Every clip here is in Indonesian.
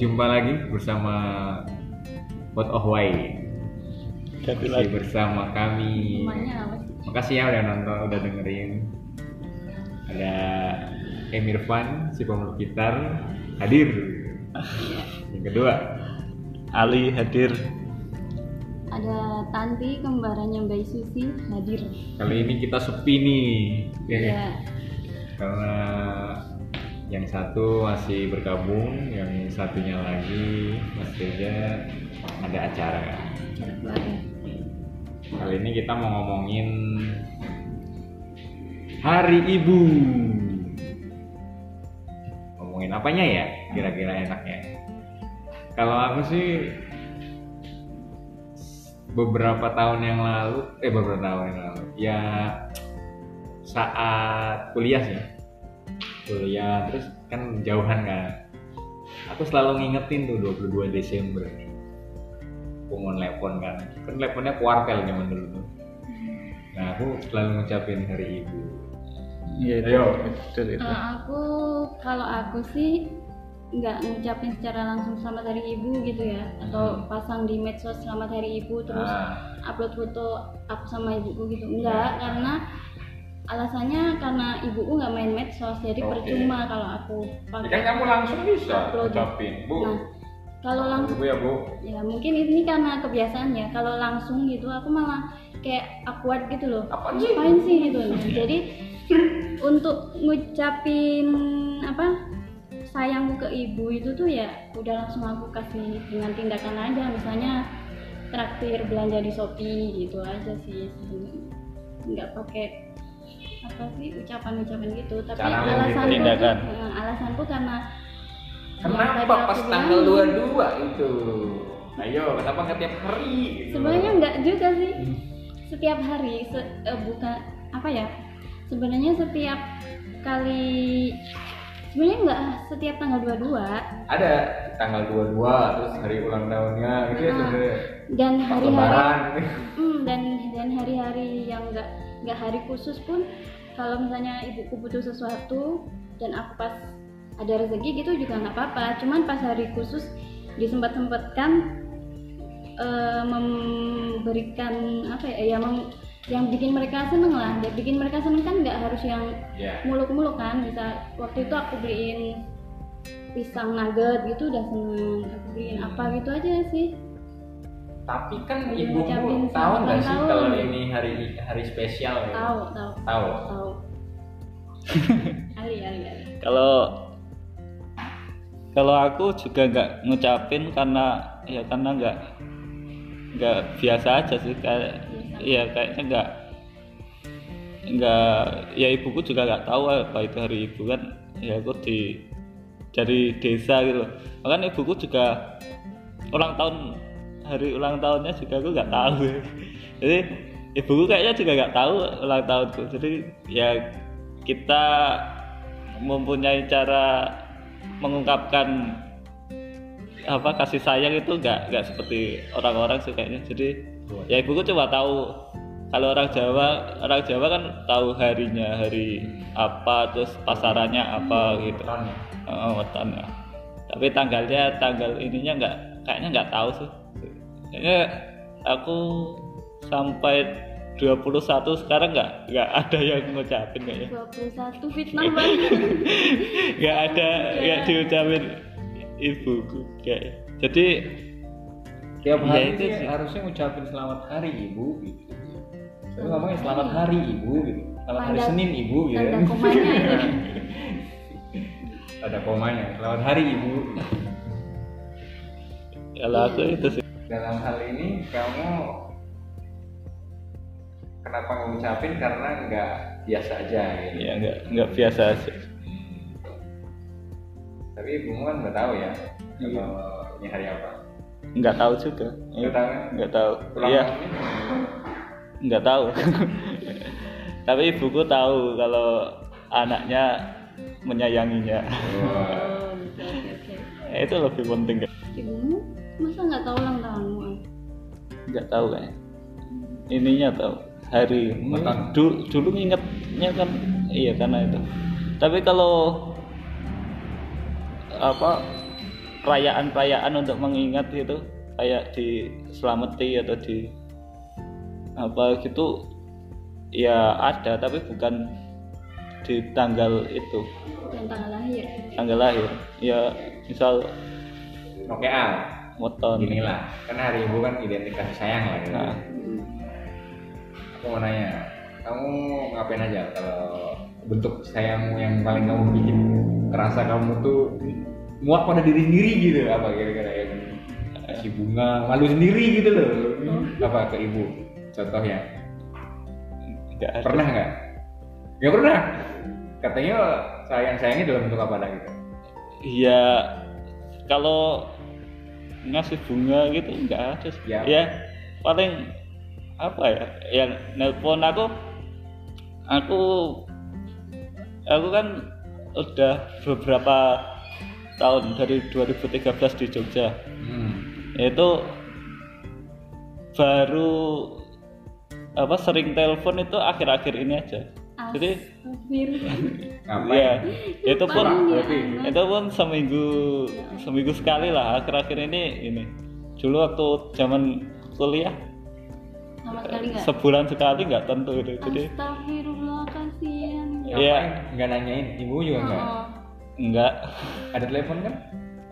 jumpa lagi bersama Pot of Why. Masih lagi. bersama kami. Namanya apa sih? Makasih ya udah nonton, udah dengerin. Ada Emir Fan, si pemeluk gitar, hadir. Yang kedua, Ali hadir. Ada Tanti kembarannya Mbak Susi hadir. kali ini kita sepi nih. Ya, Karena yang satu masih bergabung, yang satunya lagi Mas Reza ada acara. Kali ini kita mau ngomongin Hari Ibu. Ngomongin apanya ya? Kira-kira enaknya. Kalau aku sih beberapa tahun yang lalu, eh beberapa tahun yang lalu, ya saat kuliah sih. Kuliah terus kan jauhan kan. Aku selalu ngingetin tuh 22 Desember. Aku mau telepon kan. Kan teleponnya kuartel zaman dulu tuh. Nah, aku selalu ngucapin hari ibu. Iya, itu. Ayo. Betul itu. Eh, aku kalau aku sih nggak ngucapin secara langsung selamat hari ibu gitu ya atau pasang di medsos selamat hari ibu terus Ah, upload foto aku sama ibuku gitu enggak karena alasannya karena ibuku nggak main medsos jadi Oke. percuma kalau aku ya kan pakai kamu langsung bisa ngucapin, Bu. nah kalau langsung Bu ya, Bu. ya mungkin ini karena kebiasaan ya kalau langsung gitu aku malah kayak awkward gitu loh Apaan sih? ngapain sih gitu Nah, jadi untuk ngucapin apa sayangku ke ibu itu tuh ya udah langsung aku kasih dengan tindakan aja misalnya traktir belanja di Shopee gitu aja sih nggak pakai apa sih ucapan-ucapan gitu tapi Cara alasanku tindakan. eh, alasanku karena Kenapa pas tanggal bilang, 22 itu? Ayo, kenapa nggak tiap hari? gitu? sebenarnya nggak juga sih setiap hari se- eh, bukan apa ya sebenarnya setiap kali sebenarnya nggak setiap tanggal 22 ada tanggal 22 terus hari ulang tahunnya gitu ya Ah. sebenarnya. dan hari-hari. Hmm, dan dan hari-hari yang nggak nggak hari khusus pun kalau misalnya ibuku butuh sesuatu dan aku pas ada rezeki gitu juga nggak apa-apa cuman pas hari khusus disempat sempatkan memberikan apa ya ya mem- yang bikin mereka seneng lah yang bikin mereka seneng kan nggak harus yang Ya. muluk-muluk kan bisa waktu itu aku beliin pisang nugget gitu udah seneng aku beliin apa gitu aja sih Tapi kan ibumu ngucapin tahu nggak sih kalau ini hari hari spesial? ya? tahu tahu Tahu. Ali ali ali Kalau kalau aku juga nggak ngucapin karena ya karena nggak nggak biasa aja sih kayak iya kayaknya nggak nggak ya ibuku juga nggak tahu apa itu hari ibu kan ya aku di dari desa gitu. Bahkan ibuku juga ulang tahun hari ulang tahunnya juga aku nggak tahu. Jadi ibuku kayaknya juga nggak tahu ulang tahunku. Jadi ya kita mempunyai cara mengungkapkan apa kasih sayang itu nggak nggak seperti orang-orang sih kayaknya. Jadi ya ibuku cuma tahu kalau orang Jawa orang Jawa kan tahu harinya hari apa terus pasarannya apa gitu. Weton ya? oh, tapi tanggalnya tanggal ininya nggak kayaknya nggak tahu sih. Kayaknya aku sampai 21 sekarang nggak nggak ada yang ngucapin kayaknya 21 fitnah banget nggak ada nggak diucapin ibuku kayak jadi Tiap Ya, hari itu sih harusnya ngucapin selamat hari ibu gitu. Tapi ngomongnya selamat hari ibu gitu. Selamat hari Senin ibu gitu. tanda komanya aja. Ada komanya. Selamat hari ibu. kalau aku itu sih Dalam hal ini kamu kenapa ngucapin? Karena nggak biasa aja gitu. ya nggak nggak biasa aja. Tapi ibumu kan nggak tahu ya. Iya. kalau ini hari apa. nggak tahu juga. Nggak tahu ya? nggak tahu. Iya. nggak tahu. Tapi ibuku tahu kalau anaknya menyayanginya. Itu lebih penting. Kan ibumu masa nggak tahu ulang tahunmu An? nggak tahu kayaknya. Ininya tahu hari. Makan. dulu dulu ingetnya kan iya karena itu. Tapi kalau apa perayaan-perayaan untuk mengingat itu kayak di selameti atau di apa gitu ya ada tapi bukan di tanggal itu. Dan tanggal lahir. Tanggal lahir. Ya misal oke al weton inilah kan hari ibu kan identik kasih sayang lah gitu. Nah. Aku mau nanya kamu ngapain aja? Kalau bentuk sayangmu yang paling kamu bikin kerasa kamu tuh muak pada diri sendiri gitu apa kira-kira yang kasih bunga malu sendiri gitu loh. Apa ke ibu? Contohnya. Nggak ada. pernah nggak? Nggak pernah? Katanya sayang sayangnya dalam bentuk apa lagi? Gitu Iya, kalau ngasih bunga gitu nggak ada sih. Ya. Ya, paling apa ya? Yang nelpon aku, aku, aku kan udah beberapa tahun dari 2013 di Jogja. hmm. Itu baru apa sering telepon itu akhir-akhir ini aja. Jadi ya itu pun Lupa. berarti itu pun seminggu seminggu sekali lah akhir-akhir ini ini dulu waktu zaman kuliah sama sekali nggak? Sebulan sekali nggak tentu itu. Jadi Astagfirullah kasihan Iya. nggak nanyain? Ibu juga nggak Oh, nggak? Ada telepon kan?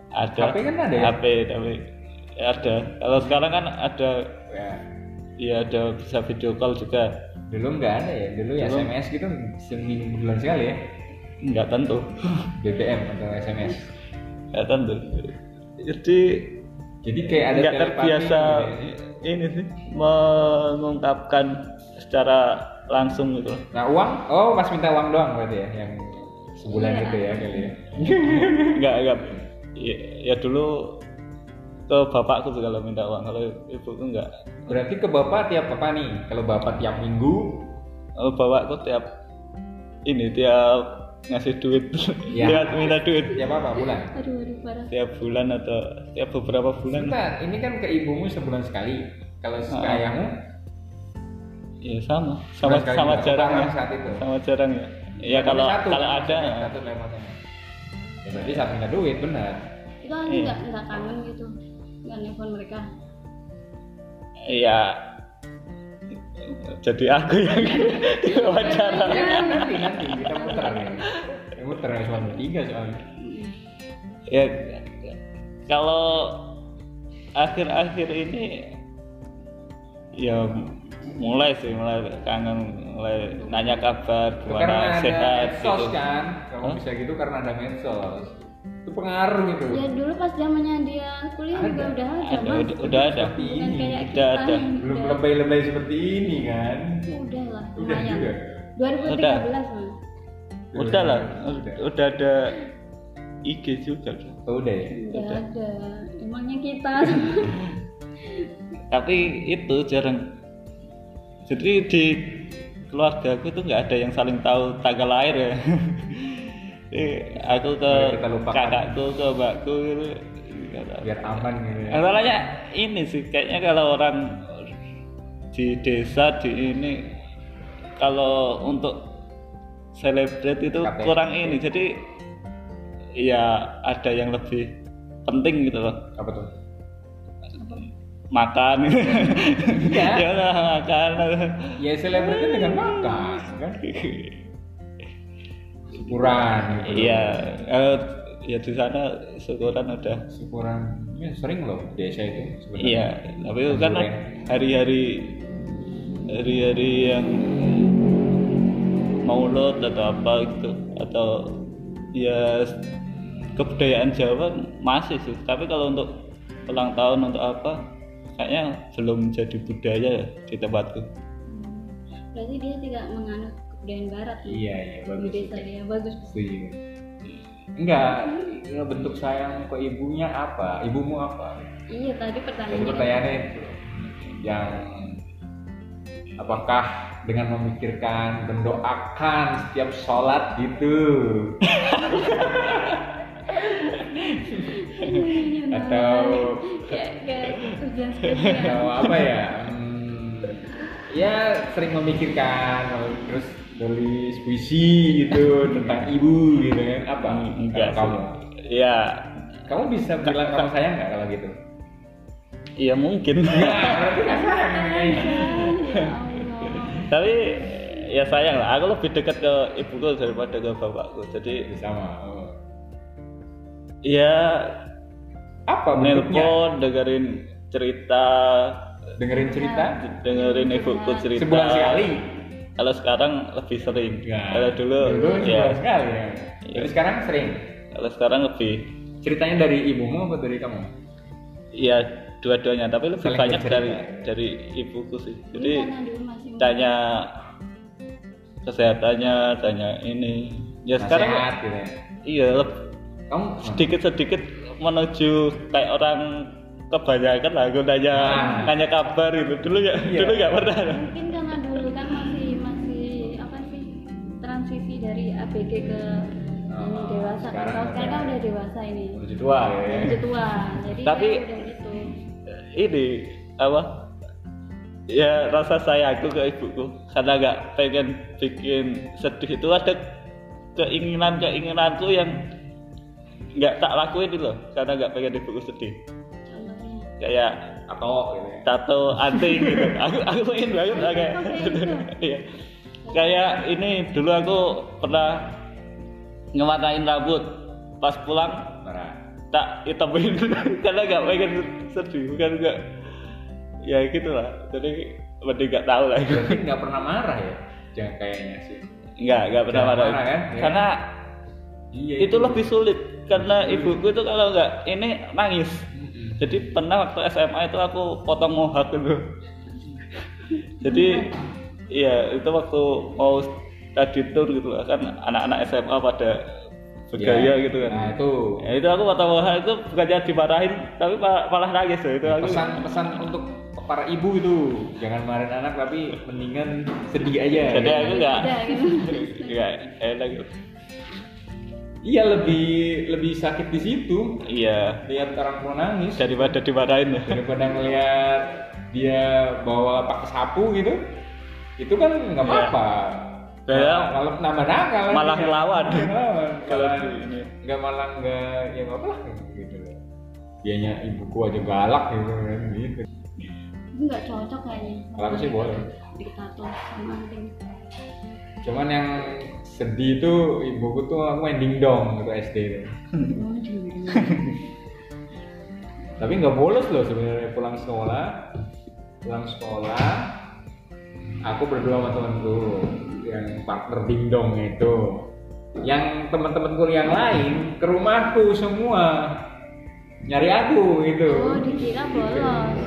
Ada. HP kan ada ya? HP tapi ada. Kalau sekarang kan ada. Ya. Ya ada bisa video call juga. Dulu nggak ada ya? Dulu ya Dulu. SMS gitu seminggu bulan sekali ya? Nggak tentu. BBM atau SMS nggak tentu. Jadi jadi kayak ada nggak terbiasa. gitu ya. Ini sih mengungkapkan secara langsung gitu. Loh. nah uang? Oh pas minta uang doang berarti ya yang sebulan Iya. itu ya kali ya? Nggak nggak ya, ya dulu ke bapakku tuh kalau minta uang kalau ibuku nggak berarti ke bapak tiap apa nih? Kalau bapak tiap minggu? Kalau bapakku tiap ini tiap ngasih duit. Ya. tiap minta duit. Tiap apa bulan. Aduh aduh parah. Tiap bulan atau tiap beberapa bulan. Sebentar, ini kan ke ibumu sebulan sekali. Kalau Ah. ke ayahmu ya sama. Sama sekali sama juga. jarangnya Orang saat itu. sama jarangnya ya. Kalau Satu, kalau ada satu teleponnya ya, berarti saat minta duit benar. Itu kan Iya. nggak nggak kangen gitu. Nggak nelfon mereka. Ya jadi aku yang diwawancara ya nanti nanti kita muter nih Kita bertiga soalnya. Ya kalau akhir-akhir ini ya mulai sih mulai kangen mulai nanya kabar Itu gimana karena ada sehat medsos gitu kan? Kamu Hah? bisa gitu karena ada medsos. Itu pengaruh gitu. Ya dulu pas zamannya dia kuliah juga Ada. udah ada, ada mas. udah, udah ada. Seperti ini kayak Udah kita ada. belum udah- lebay-lebay seperti ini kan? Udah lah udah lumayan. juga? 2013 mas udah lah. Udah. Udah ada IG juga Oh, udah ya? Udah Udah. ada. Emangnya kita? Tapi itu jarang. Jadi di keluarga aku tuh nggak ada yang saling tahu tanggal lahir ya. Eh, aku ke kakakku ke mbakku gitu. Biar aman gitu ya. Masalahnya ini sih kayaknya kalau orang di desa di ini kalau untuk celebrate itu kurang ini jadi ya ada yang lebih penting gitu loh. Apa tuh? Makan. Iya. ya udah makan. Ya selebriti dengan makan kan? Syukuran gitu. Iya eh, ya di sana syukuran udah. Syukuran ya sering loh desa itu sebenarnya. Iya tapi itu kan hari-hari hari-hari yang maulud atau apa gitu. Atau ya kebudayaan Jawa masih sih. Tapi kalau untuk ulang tahun untuk apa kayaknya belum jadi budaya ya di tempatku. Berarti dia tidak menganut kebudayaan barat ya? iya iya bagus desa ya bagus. Setuju. Enggak ya, bentuk sayang ke ibunya apa? Ibumu apa? Iya tadi pertanyaannya. Pertanyaannya itu. Yang apakah dengan memikirkan mendoakan setiap sholat gitu? Atau ujian skripsi atau apa ya? Hmm, ya sering memikirkan terus nulis puisi gitu tentang ibu gitu kan. Apa? Enggak Kalau kamu sih. ya kamu bisa bilang kamu sayang nggak kalau gitu? Iya mungkin. Ya berarti nggak sayang namanya. ya tapi ya sayang lah aku lebih dekat ke ibuku daripada ke bapakku jadi sama. Oh. ya apa nelpon dengerin cerita. Dengerin cerita? Dengerin ibuku cerita. Sebulan sekali? Kalau sekarang lebih sering. Ya. kalau dulu, dulu ya. sebulan sekali ya. Jadi sekarang sering? Kalau sekarang lebih. Ceritanya dari ibumu apa dari kamu? Ya dua-duanya tapi lebih Saling banyak dari dari ibuku sih. Jadi masih tanya kesehatannya tanya ini. Ya sekarang Nasihat gitu ya. iya kamu sedikit-sedikit menuju kayak orang kebanyakan lah aku nanya Nah. nanya kabar itu dulu ya Iya. dulu nggak pernah. Mungkin karena dulu kan masih masih apa sih transisi dari ABG ke Oh, ini dewasa. kan sekarang kalau sekarang kan udah- udah dewasa ini. menuju tua ya. Udah tua. Jadi Tapi- ya udah ini apa? Ya rasa sayangku ke ibuku. Karena nggak pengen bikin sedih itu ada keinginan keinginanku yang nggak tak lakuin itu loh. Karena nggak pengen ibuku sedih. Kayak atau gitu ya. tato anting gitu. Aku aku ingin banget lah kayak iya. Kayak ini dulu aku pernah ngewarnain rambut. Pas pulang tak hitamin karena nggak pengen sedih bukan nggak ya gitu lah jadi mending nggak tahu lah. Berarti nggak pernah marah ya? Jangan kayaknya sih. Nggak nggak pernah marah. marah, kan? Ya. karena iya itu lebih sulit. Karena ibuku itu kalau nggak ini nangis. Mm-mm. jadi pernah waktu SMA itu aku potong mohak dulu jadi iya itu waktu mau tadi tour gitu lah. Kan anak-anak SMA pada bergaya Ya, gitu kan. Nah itu. Ya, itu aku mohak itu bukannya dimarahin tapi malah, nangis loh itu aku. Pesan-pesan untuk para ibu itu. Jangan marahin anak tapi mendingan sedih aja. Jadi aku nggak udah gitu. nggak enak. Gitu. iya lebih lebih sakit di situ. Iya. Lihat orang mau nangis. Daripada dimarahin. Ya daripada ngelihat dia bawa pakai sapu gitu itu kan nggak Iya. apa-apa. Ya. Nah, kalau nambah nakal Malah ngelawan. Kalau Malah di ini. nggak malah nggak ya nggak apa lah gitu. Loh dianya ibuku aja galak gitu kan gitu. Itu nggak cocok kayaknya. Kalau aku sih boleh. diktator sama anting cuman yang sedih itu ibuku tuh aku main dingdong gitu SD tuh. tapi nggak bolos loh sebenarnya pulang sekolah. Pulang sekolah aku berdua sama temanku yang partner dingdong itu. Yang teman-temanku yang lain ke rumahku semua. Nyari aku gitu. Oh dikira bolos.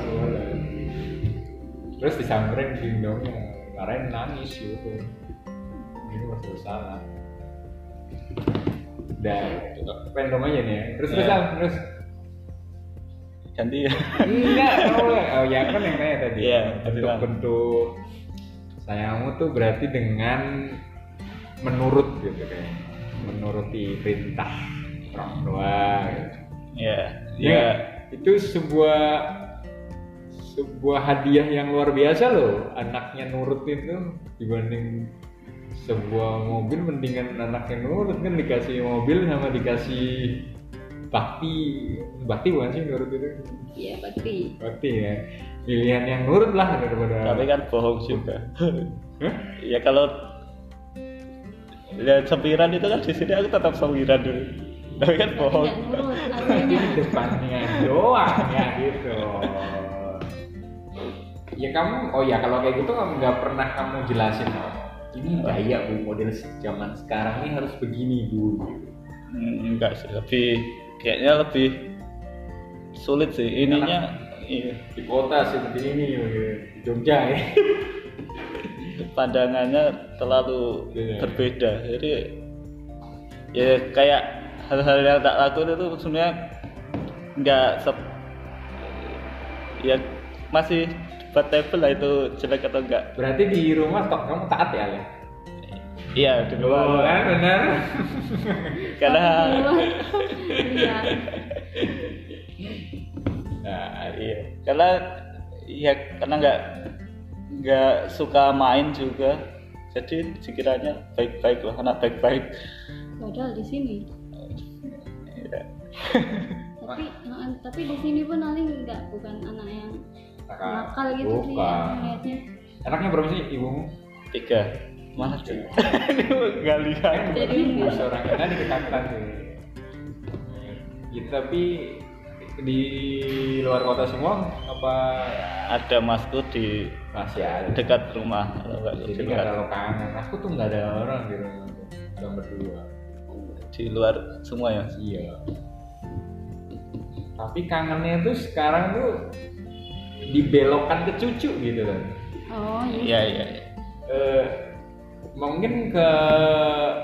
Terus disamperin dingdongnya marahin nangis gitu ini masih salah dan random aja nih ya. Terus terus Ya. Al, terus. Ganti ya. Enggak, kamu oh ya kan yang tanya tadi. Iya, bentuk-bentuk sayangmu tuh berarti dengan menurut gitu kayak menuruti perintah orang tua gitu. ya Ya, itu sebuah sebuah hadiah yang luar biasa loh. Anaknya nurut itu dibanding sebuah mobil mendingan anaknya nurut kan dikasih mobil sama dikasih bakti. Bakti bukan sih nurut itu? Iya pasti Berarti ya pilihan yang nurut lah daripada tapi kan bohong juga. Ya kalau lihat sempiran itu kan di sini aku tetap sempiran dulu. Tapi kan bohong. aslinya depannya doang ya gitu. Ya kamu oh ya kalau kayak gitu kamu nggak pernah kamu jelasin oh, ini gaya bu model zaman sekarang ini harus begini bu. Hmm, enggak sih lebih kayaknya lebih sulit sih. Ininya iya, di kota seperti ini gitu. di Jogja ya pandangannya terlalu Iya. berbeda. Jadi ya kayak hal-hal yang tak lakuin itu sebenarnya nggak sep ya masih debatable lah itu jelek atau enggak berarti di rumah tok kamu taat ya Ale? iya di Oh, luar kan benar. Karena iya nah, iya. Karena ya karena nggak nggak suka main juga. Jadi sekiranya baik-baik lah anak baik-baik. Padahal di sini. Ya. tapi tapi di sini pun nanti nggak bukan anak yang Nakal. gitu sih ya Anaknya berapa sih ibumu? tiga. Mana sih nggak lihat. Jadi seorang kan di ketakutan sih. Ya, tapi di luar kota semua apa ada masku di masih ada? dekat rumah kalau nggak di Jadi nggak terlalu kangen. Aku tuh nggak ada orang di rumah. Cuma berdua. di luar semua ya Iya. Tapi kangennya tuh sekarang tuh dibelokkan ke cucu gitu kan. oh iya iya iya. Eh, mungkin ke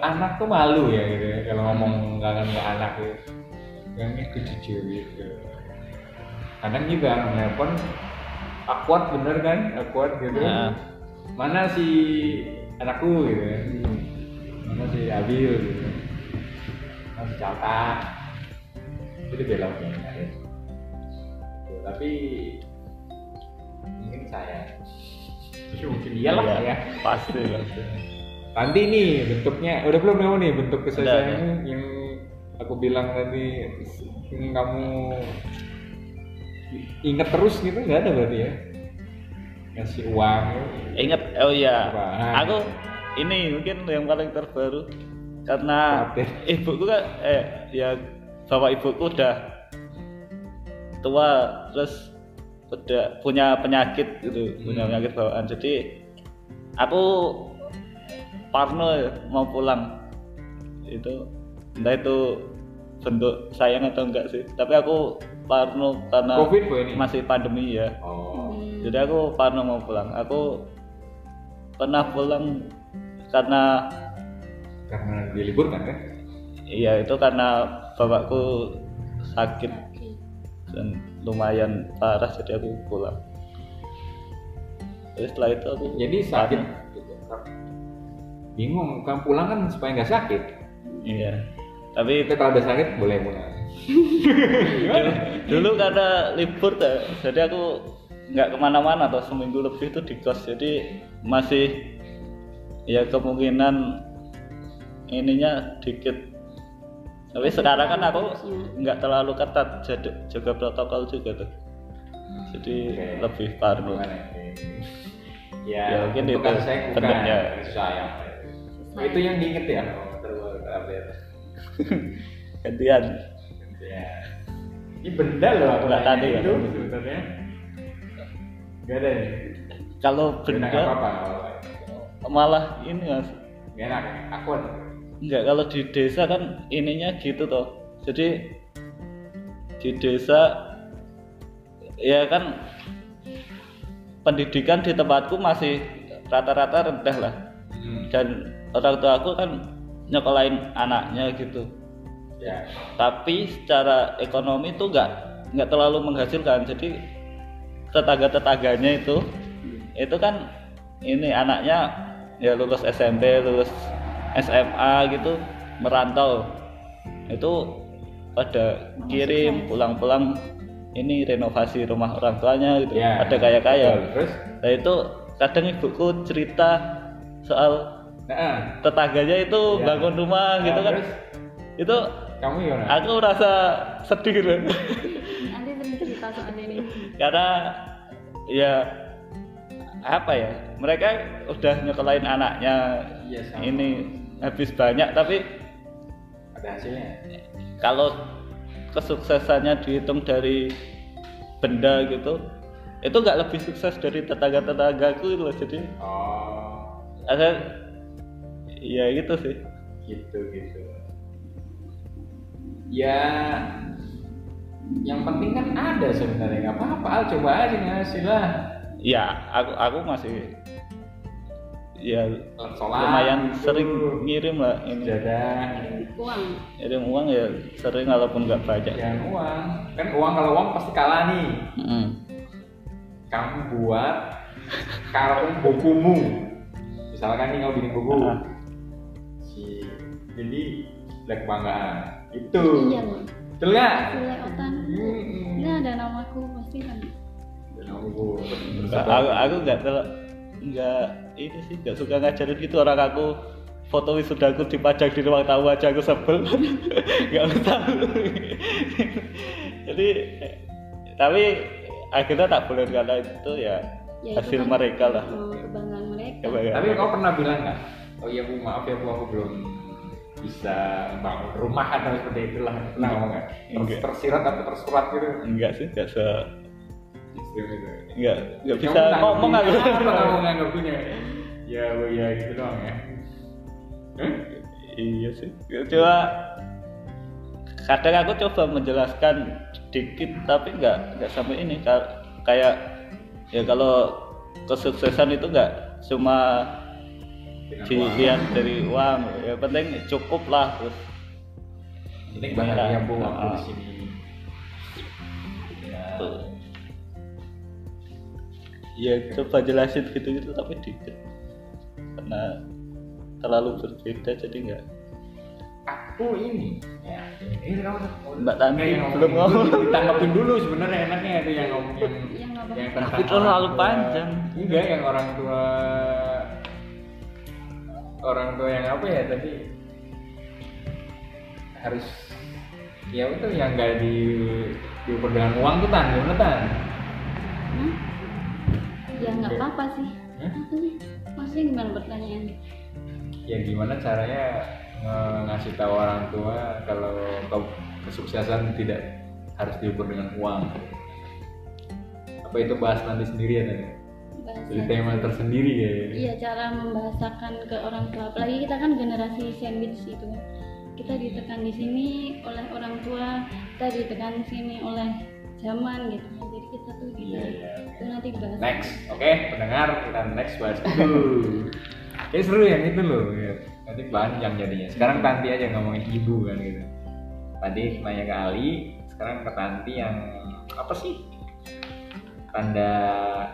anak tuh malu ya gitu ya kalau ngomong kangen ke anak gitu. Ke cucu gitu. Kadang juga nelpon akuat bener kan, akuat gitu. Nah. Mana si anakku gitu kan. Mana si Abil gitu. Mana si Cata. Itu beloknya ya. Gitu. Tapi mungkin saya mungkin iyalah Iya, ya pasti pasti nanti nih bentuknya udah belum kamu nih bentuk kesayanganmu yang aku bilang tadi kamu inget terus gitu? Nggak ada berarti ya. Ngasih uang. Ingat oh iya. Apa? aku ini mungkin yang paling terbaru. Karena Khawatir. ibuku kan eh ya bapak ibuku udah tua terus udah punya penyakit gitu punya Hmm. penyakit bawaan. Jadi aku parno ya, mau pulang. Itu entah itu bentuk sayang atau enggak sih. Tapi aku parno karena covid ini? masih pandemi ya. Oh. Hmm. jadi aku pernah mau pulang. Aku pernah pulang karena karena diliburkan kan iya itu karena bapakku sakit. Dan lumayan parah jadi aku pulang. Terus setelah itu aku jadi sakit. Bingung kamu pulang kan supaya nggak sakit? Iya tapi tapi kalau udah sakit boleh pulang dulu, dulu karena libur tuh, jadi aku nggak ke mana-mana atau seminggu lebih itu di kos jadi masih ya kemungkinan ininya dikit tapi sekarang kan aku nggak terlalu ketat jadi jaga protokol juga tuh jadi Oke. lebih parno ya? Ya, Ya, mungkin itu sayang bukan. Oh, itu yang diinget ya. Terbaru. gantian Ya. Ini benda loh aku Nggak nanya tadi, nggak itu tadi. sebenarnya. Gak ada ya. kalau Benda apa apa? malah ini mas Gak enak. ya? Aku Enggak, kalau di desa kan ininya gitu toh. Jadi di desa ya kan pendidikan di tempatku masih rata-rata rendah lah. hmm. Dan orang tua aku kan nyekolahin anaknya gitu. ya. Tapi secara ekonomi tuh enggak nggak terlalu menghasilkan. Jadi tetangga-tetangganya itu itu kan ini anaknya ya lulus SMP, lulus SMA gitu merantau itu pada kirim pulang-pulang ini renovasi rumah orang tuanya gitu Ya. ada kaya-kaya. Terus? nah itu kadang ibuku cerita soal Nah, tetangganya itu Ya. bangun rumah Nah, gitu kan terus? itu kamu gimana? aku rasa sedih gitu nanti sering cerita soal ini karena ya apa ya mereka udah nyekolahin anaknya Iya, sama. ini habis banyak tapi Ada hasilnya. kalau kesuksesannya dihitung dari benda gitu itu nggak lebih sukses dari tetangga-tetanggaku gitu loh jadi Oh, ada ya gitu sih gitu gitu. Ya, yang penting kan ada sebenarnya nggak apa-apa. Al, coba aja ngasih lah. ya aku aku masih ya Sholat, lumayan gitu. sering ngirim lah ini Jadah. uang ngirim uang ya sering walaupun nggak banyak Jangan uang. Kan uang kalau uang pasti kalah nih. Mm. Kamu buat karung bukumu. Misalkan nih kamu bikin buku. Si jadi ada kebanggaan. Itu. iya loh Betul nggak? Hmm. ini ada namaku pasti kan buku. Nggak, aku aku nggak terlalu nggak ini sih nggak suka ngajarin gitu orang aku foto wisudaku dipajang di ruang tamu aja aku sebel nggak usah jadi tapi akhirnya tak boleh karena itu ya, Ya, itu hasil kan, mereka lah oh, kebanggaan mereka Tapi kau pernah bilang nggak? Oh iya bu, maaf ya bu, aku belum bisa bangun rumah atau seperti itulah. Pernah ngomong nggak? Tersirat atau tersurat gitu? enggak sih enggak se itu. enggak enggak bisa ngomong aku Apa kamu nanggapinya? Ya ya gitu doang ya. Iya sih coba kadang aku coba menjelaskan sedikit tapi nggak nggak sampai ini Ka- kayak ya kalau kesuksesan itu nggak cuma. Dilihat dari uang ya penting cukup lah terus Penting bahagia bu, aku Ah. di sini. Ya. ya coba jelasin gitu gitu tapi dikit karena terlalu berbeda jadi nggak Aku ini. Ya. Ini kamu Mbak Tanti yang belum ngomong. Ditanggapin dulu sebenarnya enaknya itu yang ngomong yang Yang yang Tapi tentang terlalu panjang. Enggak yang orang tua orang tua yang apa ya tadi harus ya itu yang enggak di diukur dengan uang tuh tan gimana tan? Hmm? ya nggak apa-apa sih. Maksudnya gimana pertanyaannya? Ya gimana caranya ngasih tahu orang tua kalau ke- kesuksesan tidak harus diukur dengan uang? Apa itu bahas nanti sendiri ya tadi jadi bahasa tema tersendiri ya. Iya cara membahasakan ke orang tua. Apalagi kita kan generasi sandwich itu. Kita ditekan di sini oleh orang tua kita ditekan di sini oleh zaman gitu jadi kita tuh gitu Iya, iya. itu nanti bahas next oke pendengar kita next bahas dulu. Kayak seru yang itu loh ya. nanti panjang jadinya. Sekarang Tanti aja ngomongin ibu kan gitu. Tadi nanya ke Ali sekarang ke Tanti yang apa sih tanda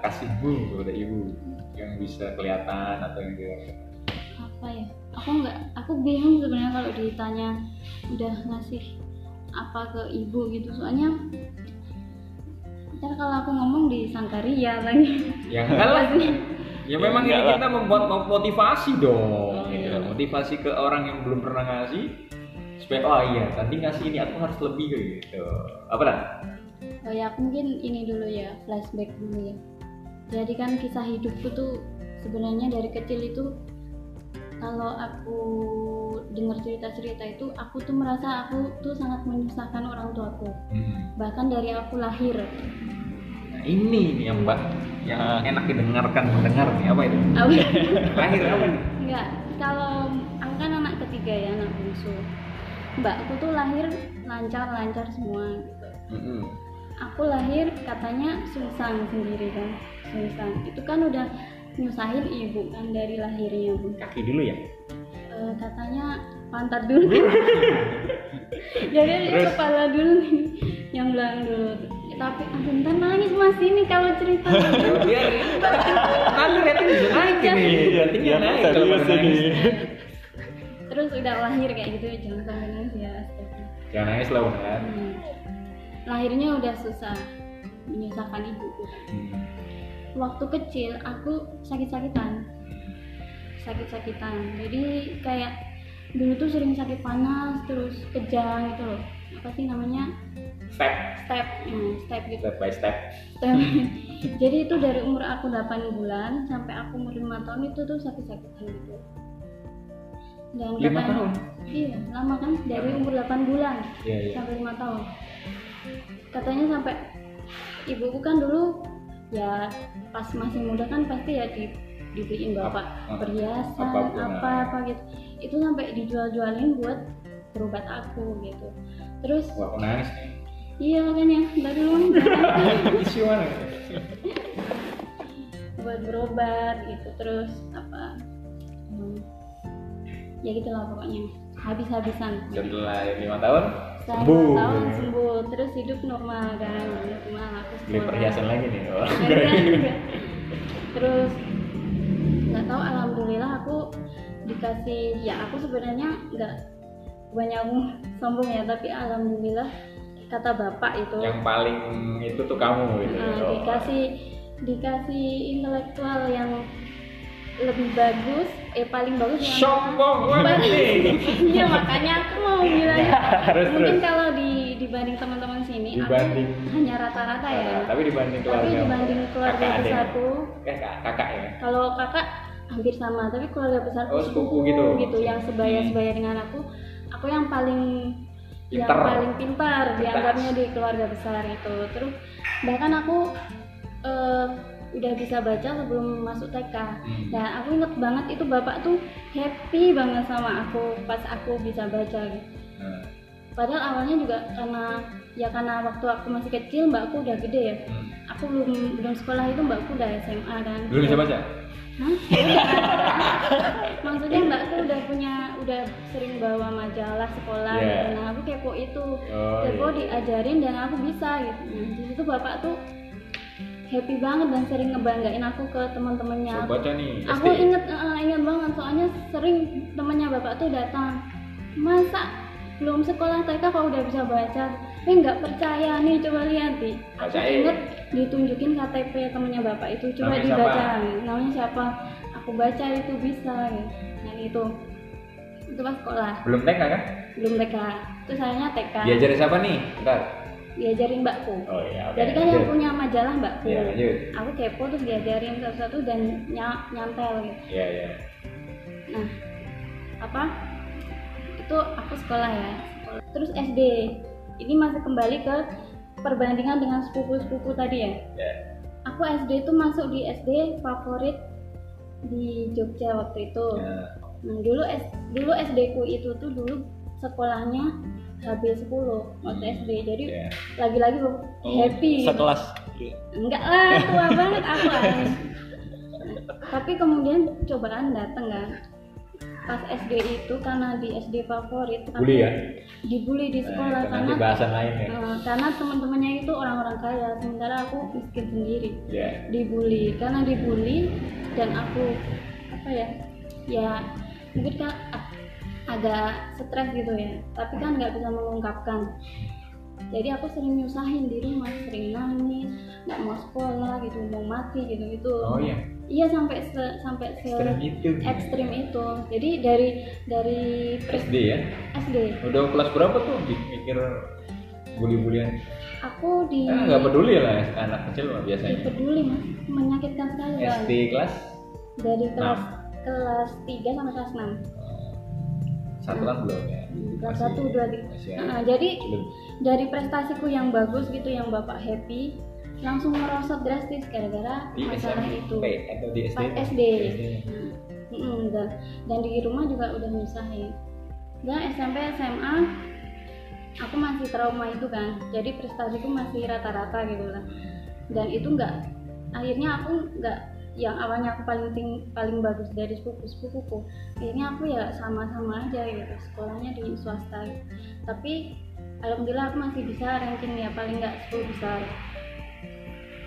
kasih bu kepada ibu yang bisa kelihatan atau yang tidak apa ya? Aku nggak aku bingung sebenarnya kalau ditanya udah ngasih apa ke ibu gitu. Soalnya ntar kalau aku ngomong disangka ria lagi. Yang enggak lah. ya memang ini kita membuat motivasi dong Oh, gitu. iya. motivasi ke orang yang belum pernah ngasih supaya oh iya tadi ngasih ini aku harus lebih gitu. Apa lah oh ya aku mungkin ini dulu ya flashback dulu ya jadi kan kisah hidupku tuh sebenarnya dari kecil itu kalau aku dengar cerita-cerita itu aku tuh merasa aku tuh sangat menyusahkan orang tuaku Hmm. bahkan dari aku lahir Nah, ini nih yang buat yang enak didengarkan mendengar nih apa itu? Lahir apa nih? Enggak, kalau aku kan anak ketiga ya, anak bungsu. Mbakku tuh lahir lancar-lancar semua gitu. Mm-mm. Aku lahir katanya sungsang sendiri kan, sungsang. Itu kan udah nyusahin ibu kan dari lahirnya bu. Kaki dulu ya. Eh, katanya pantat dulu. Jadi dia Terus? kepala dulu nih, yang belakang dulu. Tapi ah, bentar nangis mas ini kalau cerita. Biar nanti rating bisa naik ini. Iya, Ratingnya iya, naik kalau nangis. Terus udah lahir kayak gitu, jangan sampai nangis ya. Jangan nangis lah kan. Hmm. Lahirnya udah susah, menyusahkan ibuku. Hmm. Waktu kecil aku sakit-sakitan, sakit-sakitan. Jadi kayak dulu tuh sering sakit panas, terus kejang gitu loh. Apa sih namanya? Step, Step, hmm, step gitu. step by step. Step. Jadi itu dari umur aku 8 bulan sampai aku umur 5 tahun itu tuh sakit-sakitan gitu. Dan Lima tahun? Iya, lama kan? Dari umur 8 bulan Iya iya. sampai lima tahun katanya sampai ibuku kan dulu ya pas masih muda kan pasti ya di, dibeliin bapak Ap- perhiasan apa apa gitu. Itu sampai dijual-jualin buat berobat aku gitu. Terus Wah, aku nangis nih. iya makanya. Dulu Isu mana? buat berobat gitu. Terus apa hmm, ya gitulah pokoknya. Habis-habisan. Setelah lima tahun, Sembuh. lima tahun sembuh terus hidup normal kan normal aku Beli perhiasan lagi nih. Oh. Terus nggak tahu alhamdulillah aku dikasih ya aku sebenarnya nggak banyak sombong ya tapi alhamdulillah kata bapak itu Yang paling itu tuh kamu gitu. nah, dikasih dikasih intelektual yang lebih bagus eh paling bagus yang sombong iya makanya aku mau bilang Terus, mungkin terus. kalau di dibanding teman-teman sini Dibanding- aku hanya rata-rata ya. Nah, tapi dibanding tapi keluarga dibanding keluarga kakak adik. besarku. Eh kak, kakak ya? Kalau kakak hampir sama tapi keluarga besar Oh, sepupu gitu. gitu yang sebaya sebaya dengan aku. Aku yang paling yang Pinter. paling pintar. dianggapnya di keluarga besar itu. Terus bahkan aku eh, udah bisa baca sebelum masuk TK Hmm. dan aku inget banget itu bapak tuh happy banget sama aku pas aku bisa baca gitu Nah, padahal awalnya juga karena ya karena waktu aku masih kecil mbakku udah gede ya hmm. aku belum belum sekolah itu mbakku udah SMA kan Dulu bisa baca? Hah? Maksudnya mbakku udah punya, udah sering bawa majalah sekolah Iya. gitu. Nah aku kepo itu, Oh, kepo iya. diajarin dan aku bisa gitu. Nah, di situ bapak tuh happy banget dan sering ngebanggain aku ke teman-temannya. Baca nih, Aku SD. inget, eh, inget banget soalnya sering temannya bapak tuh datang. Masa belum sekolah TK kau udah bisa baca? Eh nggak percaya nih, coba lihat nih. Aku inget ditunjukin KTP temannya bapak itu, coba Namanya dibaca. siapa? Namanya siapa? Aku baca itu bisa. Yang itu. Itu pas sekolah, Belum TK kan? belum TK. Terus sayangnya TK. Diajarin siapa nih? Ntar. Diajarin mbakku. Oh iya, oke. Jadi kan yang punya majalah mbakku. Iya, lanjut. Aku kepo terus diajarin satu-satu dan ny- nyantel gitu. Iya, iya. Nah, apa? Itu aku sekolah ya. Terus SD. Ini masih kembali ke perbandingan dengan sepupu-sepupu tadi ya. Ya. Aku SD itu masuk di SD favorit di Jogja waktu itu. Ya. Nah, dulu S, dulu SD ku itu tuh dulu sekolahnya HB10 waktu Hmm. SD. Jadi Ya. lagi-lagi Oh, happy. sekelas Enggak lah, tua banget aku. Tapi kemudian cobaan datang kan. Pas SD itu karena di SD favorit aku Bully ya? dibully di Nah, sekolah itu karena nanti bahasan lain ya. eh, karena teman-temannya itu orang-orang kaya sementara aku miskin sendiri Ya. dibully karena dibully dan aku apa ya ya mungkin agak stres gitu ya tapi kan nggak bisa mengungkapkan jadi aku sering nyusahin di rumah sering nangis nggak mau sekolah gitu mau mati gitu gitu Oh iya. iya sampai se- sampai se Ekstrem itu. ekstrim itu jadi dari dari SD ya. SD Udah kelas berapa tuh mikir bully-bulian? aku di Eh, nggak peduli lah anak kecil mah biasanya. peduli mas menyakitkan sekali. SD kelas dari kelas Enam. kelas 3 sampai kelas 6 satu kan belum ya. kelas Masih- 1, 2, 3 masih Nah, jadi belum. dari prestasiku yang bagus gitu yang bapak happy langsung merosot drastis gara-gara masalah itu. SMP atau di SD? pas SD SD. Nah, mm-mm, dan dan di rumah juga udah nyusahin. Dan SMP SMA aku masih trauma itu kan. Jadi prestasiku masih rata-rata gitu lah. Dan itu enggak akhirnya aku enggak yang awalnya aku paling ting, paling bagus dari sepupu sepupuku akhirnya aku ya sama-sama aja gitu sekolahnya di swasta gitu. tapi alhamdulillah aku masih bisa ranking ya paling enggak 10 besar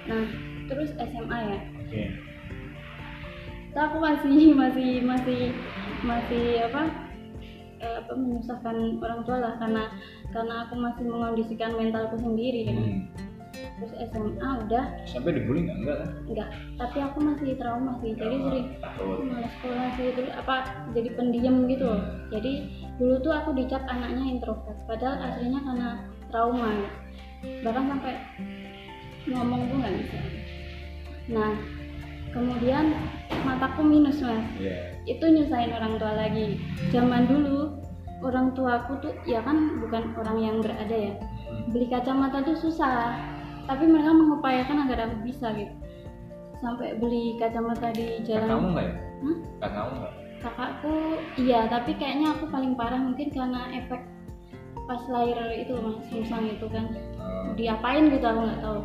nah terus SMA ya Oke. itu aku masih masih masih masih apa eh, apa menyusahkan orang tua lah karena karena aku masih mengondisikan mentalku sendiri kan Hmm. Terus SMA udah. Sampai dibully nggak? Enggak kan? enggak tapi aku masih trauma sih. Jadi Trauma, sering malas sekolah sih. Terus apa jadi pendiam gitu loh. Jadi dulu tuh aku dicap anaknya introvert. Padahal aslinya karena trauma ya. bahkan sampai ngomong tuh nggak bisa. Nah kemudian mataku minus mas. Iya. itu nyusahin orang tua lagi. Zaman dulu orang tuaku tuh ya kan bukan orang yang berada ya. Hmm. beli kacamata tuh susah tapi mereka mengupayakan agar aku bisa gitu sampai beli kacamata di jalan nggak ya? Hah? Kakakmu nggak? kakakku iya tapi kayaknya aku paling parah mungkin karena efek pas lahir itu mas sungsang itu kan Oh. diapain gitu aku nggak tahu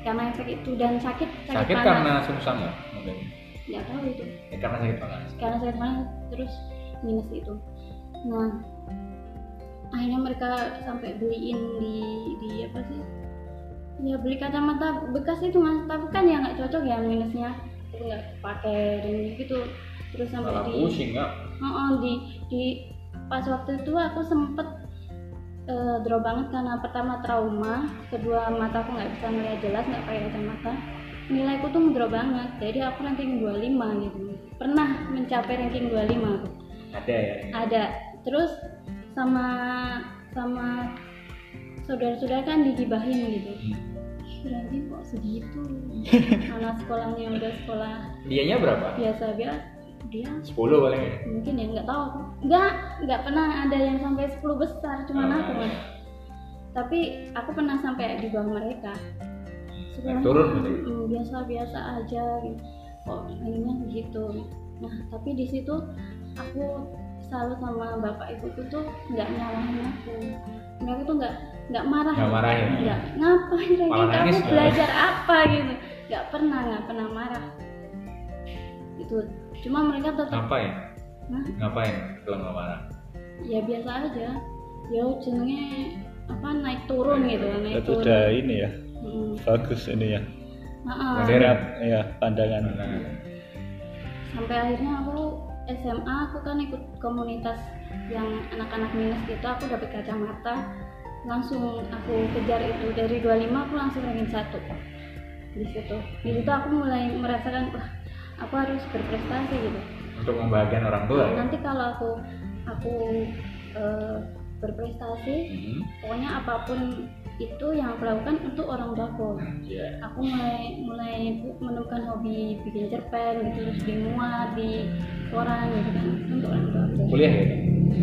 karena efek itu dan sakit sakit, Sakit panas karena sungsang ya? Mungkin. nggak tahu itu Eh, karena sakit panas. karena sakit panas terus minus itu nah akhirnya mereka sampai beliin di di apa sih ya beli kacamata bekas itu mas tapi kan ya nggak cocok ya minusnya itu nggak pakai dan gitu terus sampai Malah di pusing nggak? Oh, di di pas waktu itu aku sempet eh, drop banget karena pertama trauma, kedua mata aku nggak bisa melihat jelas nggak pakai kacamata. Nilaiku tuh drop banget, jadi aku ranking 25 gitu. pernah mencapai ranking 25 aku ada ya ada terus sama sama saudara-saudara kan digibahin gitu. Hmm. berarti kok segitu? Anak sekolahnya udah sekolah dianya berapa? biasa biasa dia 10 paling ya? Mungkin ya nggak tahu. Aku. nggak nggak pernah ada yang sampai 10 besar cuman Ah. aku. Mas tapi aku pernah sampai di bawah mereka. Sekolahnya, turun berarti? mm, biasa-biasa aja gitu. Kok akhirnya begitu? Nah tapi di situ aku selalu sama bapak ibuku tuh nggak nyalahin aku. Mereka tuh nggak nggak marah. Nggak marahin? nggak. Ngapain lagi? Malah kamu nangis, ya? belajar apa gitu? Nggak pernah nggak pernah marah. Itu. Cuma mereka tetap ngapain? Hah? ngapain kalau nggak marah? Ya biasa aja. Ya jenenge apa naik turun gitu naik itu turun. udah ini ya Mm. bagus ini ya. Heeh. Modern. ya pandangan. Nah, sampai akhirnya aku SMA aku kan ikut komunitas yang anak-anak minus gitu aku dapat kacamata langsung aku kejar itu dari 25 aku langsung ranking satu di situ di situ aku mulai merasakan wah aku harus berprestasi gitu untuk membahagiakan orang tua ya nanti kalau aku aku eh, berprestasi Hmm. pokoknya apa pun itu yang aku lakukan untuk orang tuaku Iya. aku mulai mulai menemukan hobi bikin cerpen gitu terus dimuat di koran gitu kan untuk orang tua aku. kuliah ya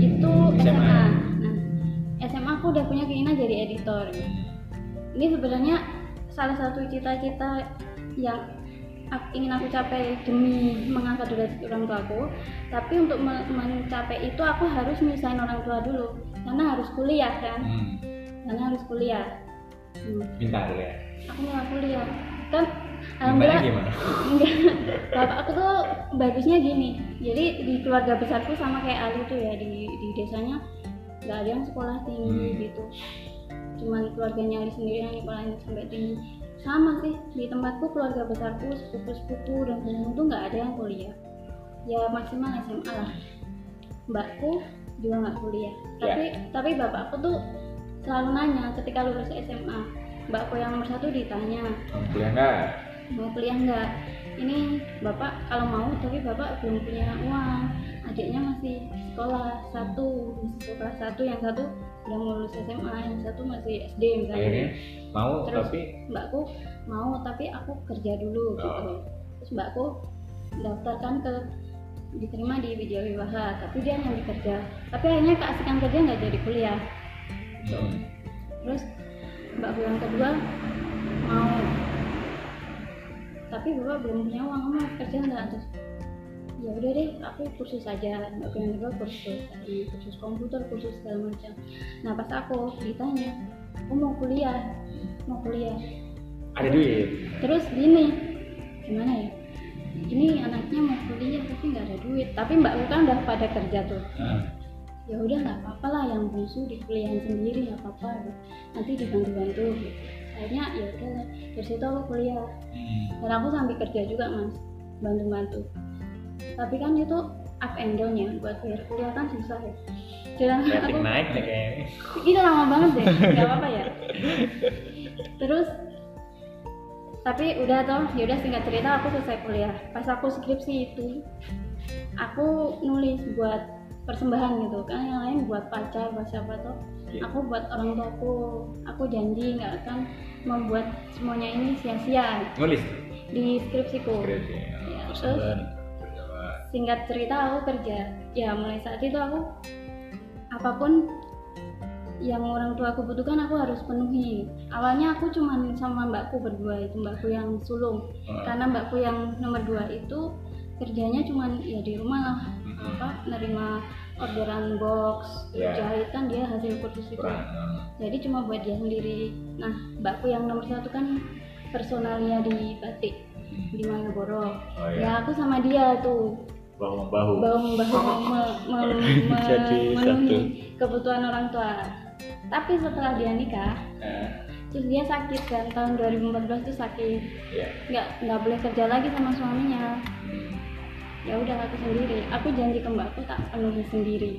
itu SMA. Nah SMA aku udah punya keinginan jadi editor. Ini sebenarnya salah satu cita-cita yang ingin aku capai demi mengangkat derajat orang tua aku tapi untuk me- mencapai itu aku harus nyusahin orang tua dulu. Karena harus kuliah kan? Hmm. karena harus kuliah. Hmm, pintar ya? Aku mau kuliah. Kan alhamdulillah gimana? Enggak. Bapak aku tuh bagusnya gini. Jadi di keluarga besarku sama kayak Ali tuh ya di di desanya nggak ada yang sekolah tinggi Hmm. gitu. Cuman keluarganya Ali sendiri yang sekolahnya sampai tinggi. Sama sih di tempatku keluarga besarku sepupu-sepupu dan temen tuh nggak ada yang kuliah. Ya maksimal SMA lah. Mbakku juga nggak kuliah. Tapi tapi bapakku tuh selalu nanya ketika lulus SMA mbakku yang nomor satu ditanya Mau kuliah nggak? Mau kuliah nggak ini bapak kalau mau tapi bapak belum punya uang. Adiknya masih sekolah satu masih sekolah satu yang satu udah mau lulus SMA yang satu masih SD akhirnya misalnya. Mau Terus tapi? mbakku mau tapi aku kerja dulu gitu. Oh. terus mbakku daftarkan ke diterima di Widya Wiwaha tapi dia nyari kerja tapi akhirnya keasikan kerja nggak jadi kuliah. Hmm. terus mbakku yang kedua mau tapi bapak belum punya uang mau kerja nggak terus ya udah deh aku kursus aja. Yang kedua kursus tadi kursus komputer kursus segala macam. Nah pas aku ditanya aku mau kuliah mau kuliah. Ada duit? Terus gini gimana ya? Ini anaknya mau kuliah tapi nggak ada duit. Tapi mbakku kan udah pada kerja tuh. Nah, ya udah nggak apa-apa lah yang bungsu dikuliahin sendiri nggak apa-apa. Nanti dibantu-bantu. gitu. Akhirnya ya udah lah. dari situ aku kuliah. Hmm. dan aku sambil kerja juga mas bantu-bantu. Tapi kan itu up and down ya buat bayar. Kuliah kan susah ya. Dan rating aku naik nih kayaknya. Itu lama banget deh nggak apa-apa ya. Terus tapi udah toh yaudah singkat cerita aku selesai kuliah. Pas aku skripsi itu aku nulis buat persembahan gitu. Kan yang lain buat pacar buat siapa toh Iya. aku buat orang tuaku. Aku janji nggak akan membuat semuanya ini sia-sia. Nulis? Di skripsiku. Skripsi, Ya, terus Persembahan. singkat cerita aku kerja. Ya mulai saat itu aku apa pun yang orang tua aku butuhkan aku harus penuhi. Awalnya aku cuman sama mbakku berdua itu mbakku yang sulung. Hmm. karena mbakku yang nomor dua itu kerjanya cuman ya di rumah lah. Hmm. apa nerima orderan box Ya. jahit kan dia hasil kursus itu kurang hmm. jadi cuma buat dia sendiri nah mbakku yang nomor satu kan personalnya di batik di Malioboro Oh, iya. ya aku sama dia tuh bahu membahu bahu membahu me- me- me- Jadi memenuhi satu. kebutuhan orang tua tapi setelah dia nikah Nah, terus dia sakit kan tahun 2014 tuh sakit ya nggak nggak boleh kerja lagi sama suaminya Hmm. Ya udah aku sendiri. Aku janji ke mbakku tak penuhi sendiri.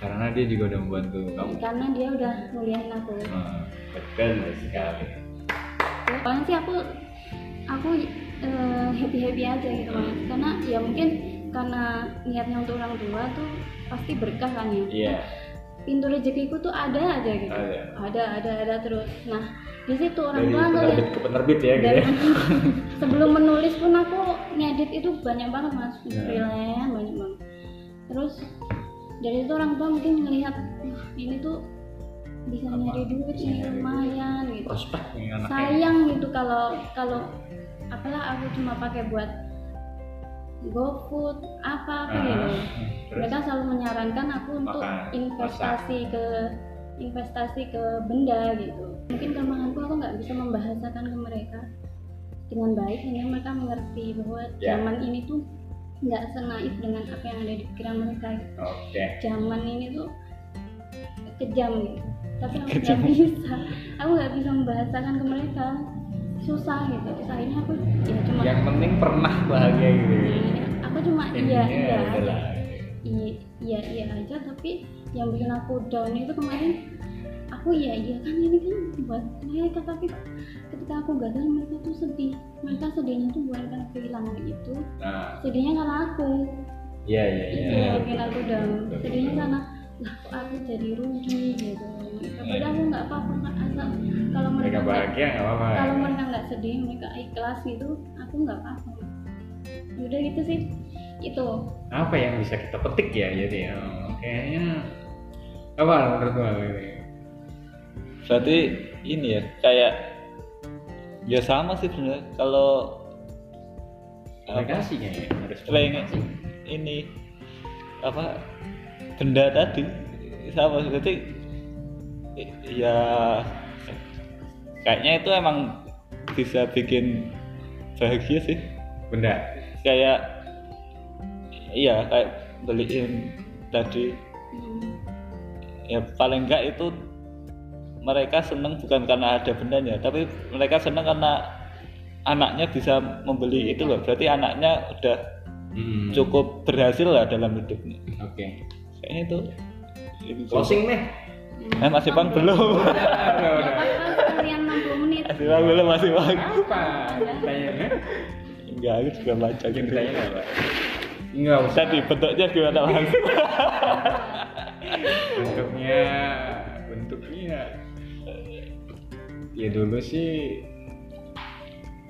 Karena dia juga udah membantu kamu. Karena dia udah nguliahin aku. Hmm, betul sekali. Paling sih aku aku happy happy aja gitu mas. Karena ya mungkin karena niatnya untuk orang tua tuh pasti berkah kan ya. Iya. Pintu rezekiku tuh ada aja gitu. Ada. ada ada ada terus. Nah di situ orang dari tua penerbit ke penerbit ya gitu ya. sebelum menulis pun aku ngedit itu banyak banget mas. Ya. freelance banyak banget. Terus dari itu orang tua mungkin ngelihat "Wah, ini tuh bisa Apa? nyari duit Bisa nih nyari duit. lumayan gitu. Prospek sayang gitu kalau kalau apalah aku cuma pakai buat GoFood apa apa Ah, gitu. mereka selalu menyarankan aku untuk Makan, investasi ke investasi ke benda gitu. Mungkin kelemahanku aku nggak bisa membahasakan ke mereka dengan baik sehingga mereka mengerti bahwa Ya. zaman ini tuh nggak senaif dengan apa yang ada di pikiran mereka. Oke. Zaman ini tuh kejam gitu. Tapi aku Kejam. nggak bisa. Aku nggak bisa membahasakan ke mereka. Susah gitu. Terus akhirnya aku ya cuma yang penting pernah bahagia gitu. Ya. Iya, aku cuma iya iya. aja adalah iya iya iya aja. Tapi yang bikin aku down itu kemarin aku iya iya kan ini kan buat mereka tapi ketika aku gagal mereka tuh sedih. Mereka sedihnya tuh bukan karena kehilangan itu. Nah. Sedihnya karena aku. Iya iya itu iya yang bikin aku down. Sedihnya karena lah kok aku jadi rugi gitu. Padahal aku nggak apa-apa nggak asal. Kalau mereka mereka nggak- bahagia nggak apa-apa. kalau mereka nggak sedih mereka ikhlas gitu aku nggak apa-apa. Udah gitu sih. Itu. Apa yang bisa kita petik ya jadi oh, kayaknya apa menurut ini berarti ini ya kayak ya sama sih sebenarnya. Kalau apa, komunikasi kayaknya harus ini apa benda tadi sama berarti i- ya kayaknya itu emang bisa bikin bahagia sih. Benda? Kayak iya kayak beliin tadi. Hmm, ya paling enggak itu mereka seneng bukan karena ada bendanya tapi mereka seneng karena anaknya bisa membeli itu loh. Berarti anaknya udah Hmm. cukup berhasil lah dalam hidupnya. Oke. Kayaknya itu closing hmm. Eh, masih bang belum? Udah udah apa kalian 60 menit. Masih bang belum masih bang apa? Tanya enggak aku juga baca gitu ditanya apa? Nggak usah. Tadi bentuknya gimana bang bentuknya ya dulu sih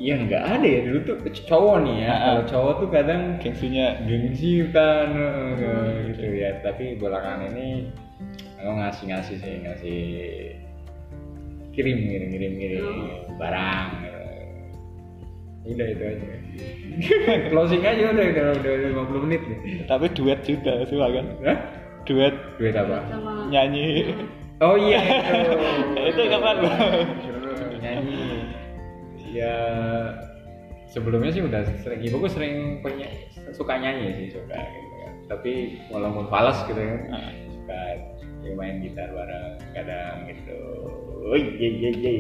ya nggak ada ya dulu tuh cowok nih ya. Kalau cowok tuh kadang gengsinya gengsi kan eh, gitu ya. tapi belakangan ini aku ngasih ngasih sih ngasih kirim kirim kirim kirim barang eh. udah itu aja. Closing aja udah udah udah 50 menit nih. Tapi duet juga sih kan? Hah? duet. Duit apa? Sama nyanyi. Oh iya itu. Itu kapan, Nyanyi ya sebelumnya sih udah sering ibuku sering punya suka nyanyi sih suka gitu kan tapi walaupun falas gitu kan Ah. suka ya main gitar bareng kadang gitu. Oh iya iya iya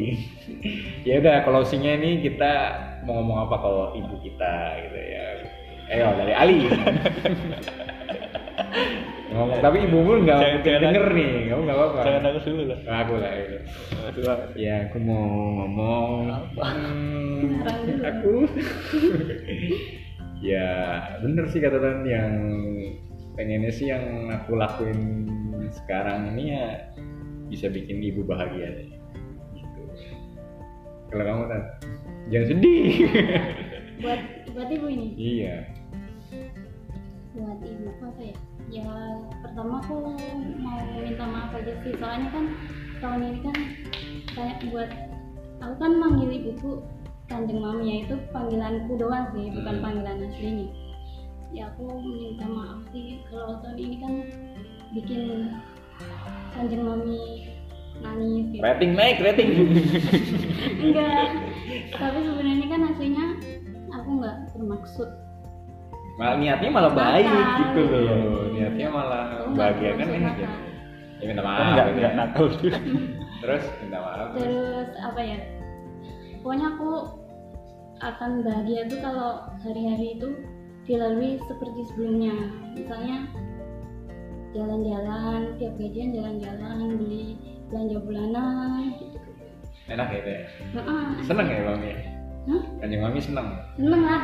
ya udah closingnya ini kita mau ngomong apa kalau ibu kita gitu ya? Ayo dari Ali ngomong. Tapi ibumu nggak Jangan- mungkin jangan- denger nih kamu nggak apa-apa. Jangan aku dulu lah. Aku lah Bang. ya aku mau ngomong. Hmm, aku. Ya bener sih kata Dan yang pengennya sih yang aku lakuin sekarang ini ya bisa bikin ibu bahagia gitu. Kalau kamu kan jangan sedih. Buat buat ibu ini? Iya buat ibu apa ya? Ya pertama aku mau minta maaf aja sih. Soalnya kan tahun ini kan kayak buat aku kan manggil ibuku kanjeng mami ya itu panggilanku doang sih bukan Hmm. panggilan aslinya. Ya aku minta maaf sih. Kalau tahun ini kan bikin kanjeng mami nangis gitu. Rating naik rating. Enggak. Tapi sebenarnya kan aslinya aku nggak bermaksud malah niatnya malah baik Nakal, gitu loh. Iya. niatnya malah Aku nggak bahagia kan enak ya nakal. ya minta maaf nggak gitu. nggak ya. nakal terus minta maaf terus? Apa ya? Pokoknya aku akan bahagia tuh kalau hari-hari itu dilalui seperti sebelumnya. Misalnya jalan-jalan tiap gajian jalan-jalan beli belanja bulanan gitu enak ya itu ya Heeh, seneng ya mami Hah? kanjeng mami seneng seneng lah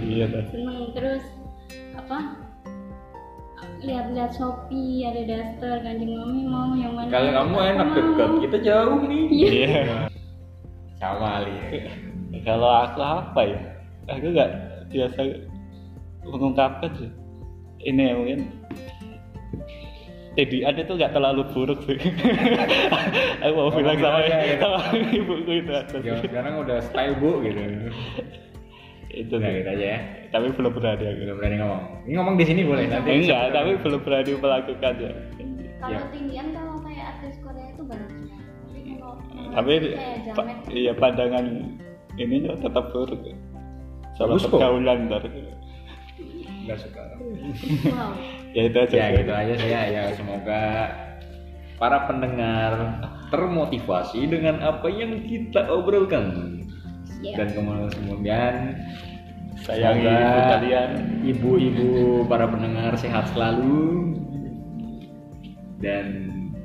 iya dah seneng terus apa lihat-lihat Shopee ada daster kanjeng mami mau yang mana Kalau kamu enak dekat, kita jauh nih. Iya. Sama Ali. Kalau aku apa ya? Aku nggak biasa mengungkapkan sih. Ini ya mungkin Edian itu nggak terlalu buruk sih. aku mau Oh, bilang sama, gitu aja, gitu. sama ibuku itu aja. Ya, sekarang udah style bu gitu. Itu sih. gitu aja ya. Tapi belum berani aku. Belum berani ngomong. Ini ngomong di sini boleh nanti. Enggak, tapi belum berani melakukan ya. kalau Ya. tinggian kalau kayak artis Korea itu bagus tapi kalau Tapi pa- jamet iya pandangan ini tetap buruk. Salah Bagus kok. pergaulan ntar. Enggak suka. wow Ya itu aja. Ya sih. gitu aja saya ya semoga para pendengar termotivasi dengan apa yang kita obrolkan Ya. dan kemudian kemudian Sayangi ibu kalian. ibu-ibu para pendengar sehat selalu dan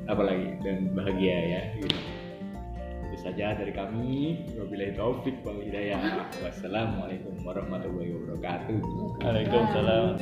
apa lagi dan bahagia ya gitu. itu saja dari kami wabillahi taufik wal hidayah wassalamualaikum warahmatullahi wabarakatuh Waalaikumsalam.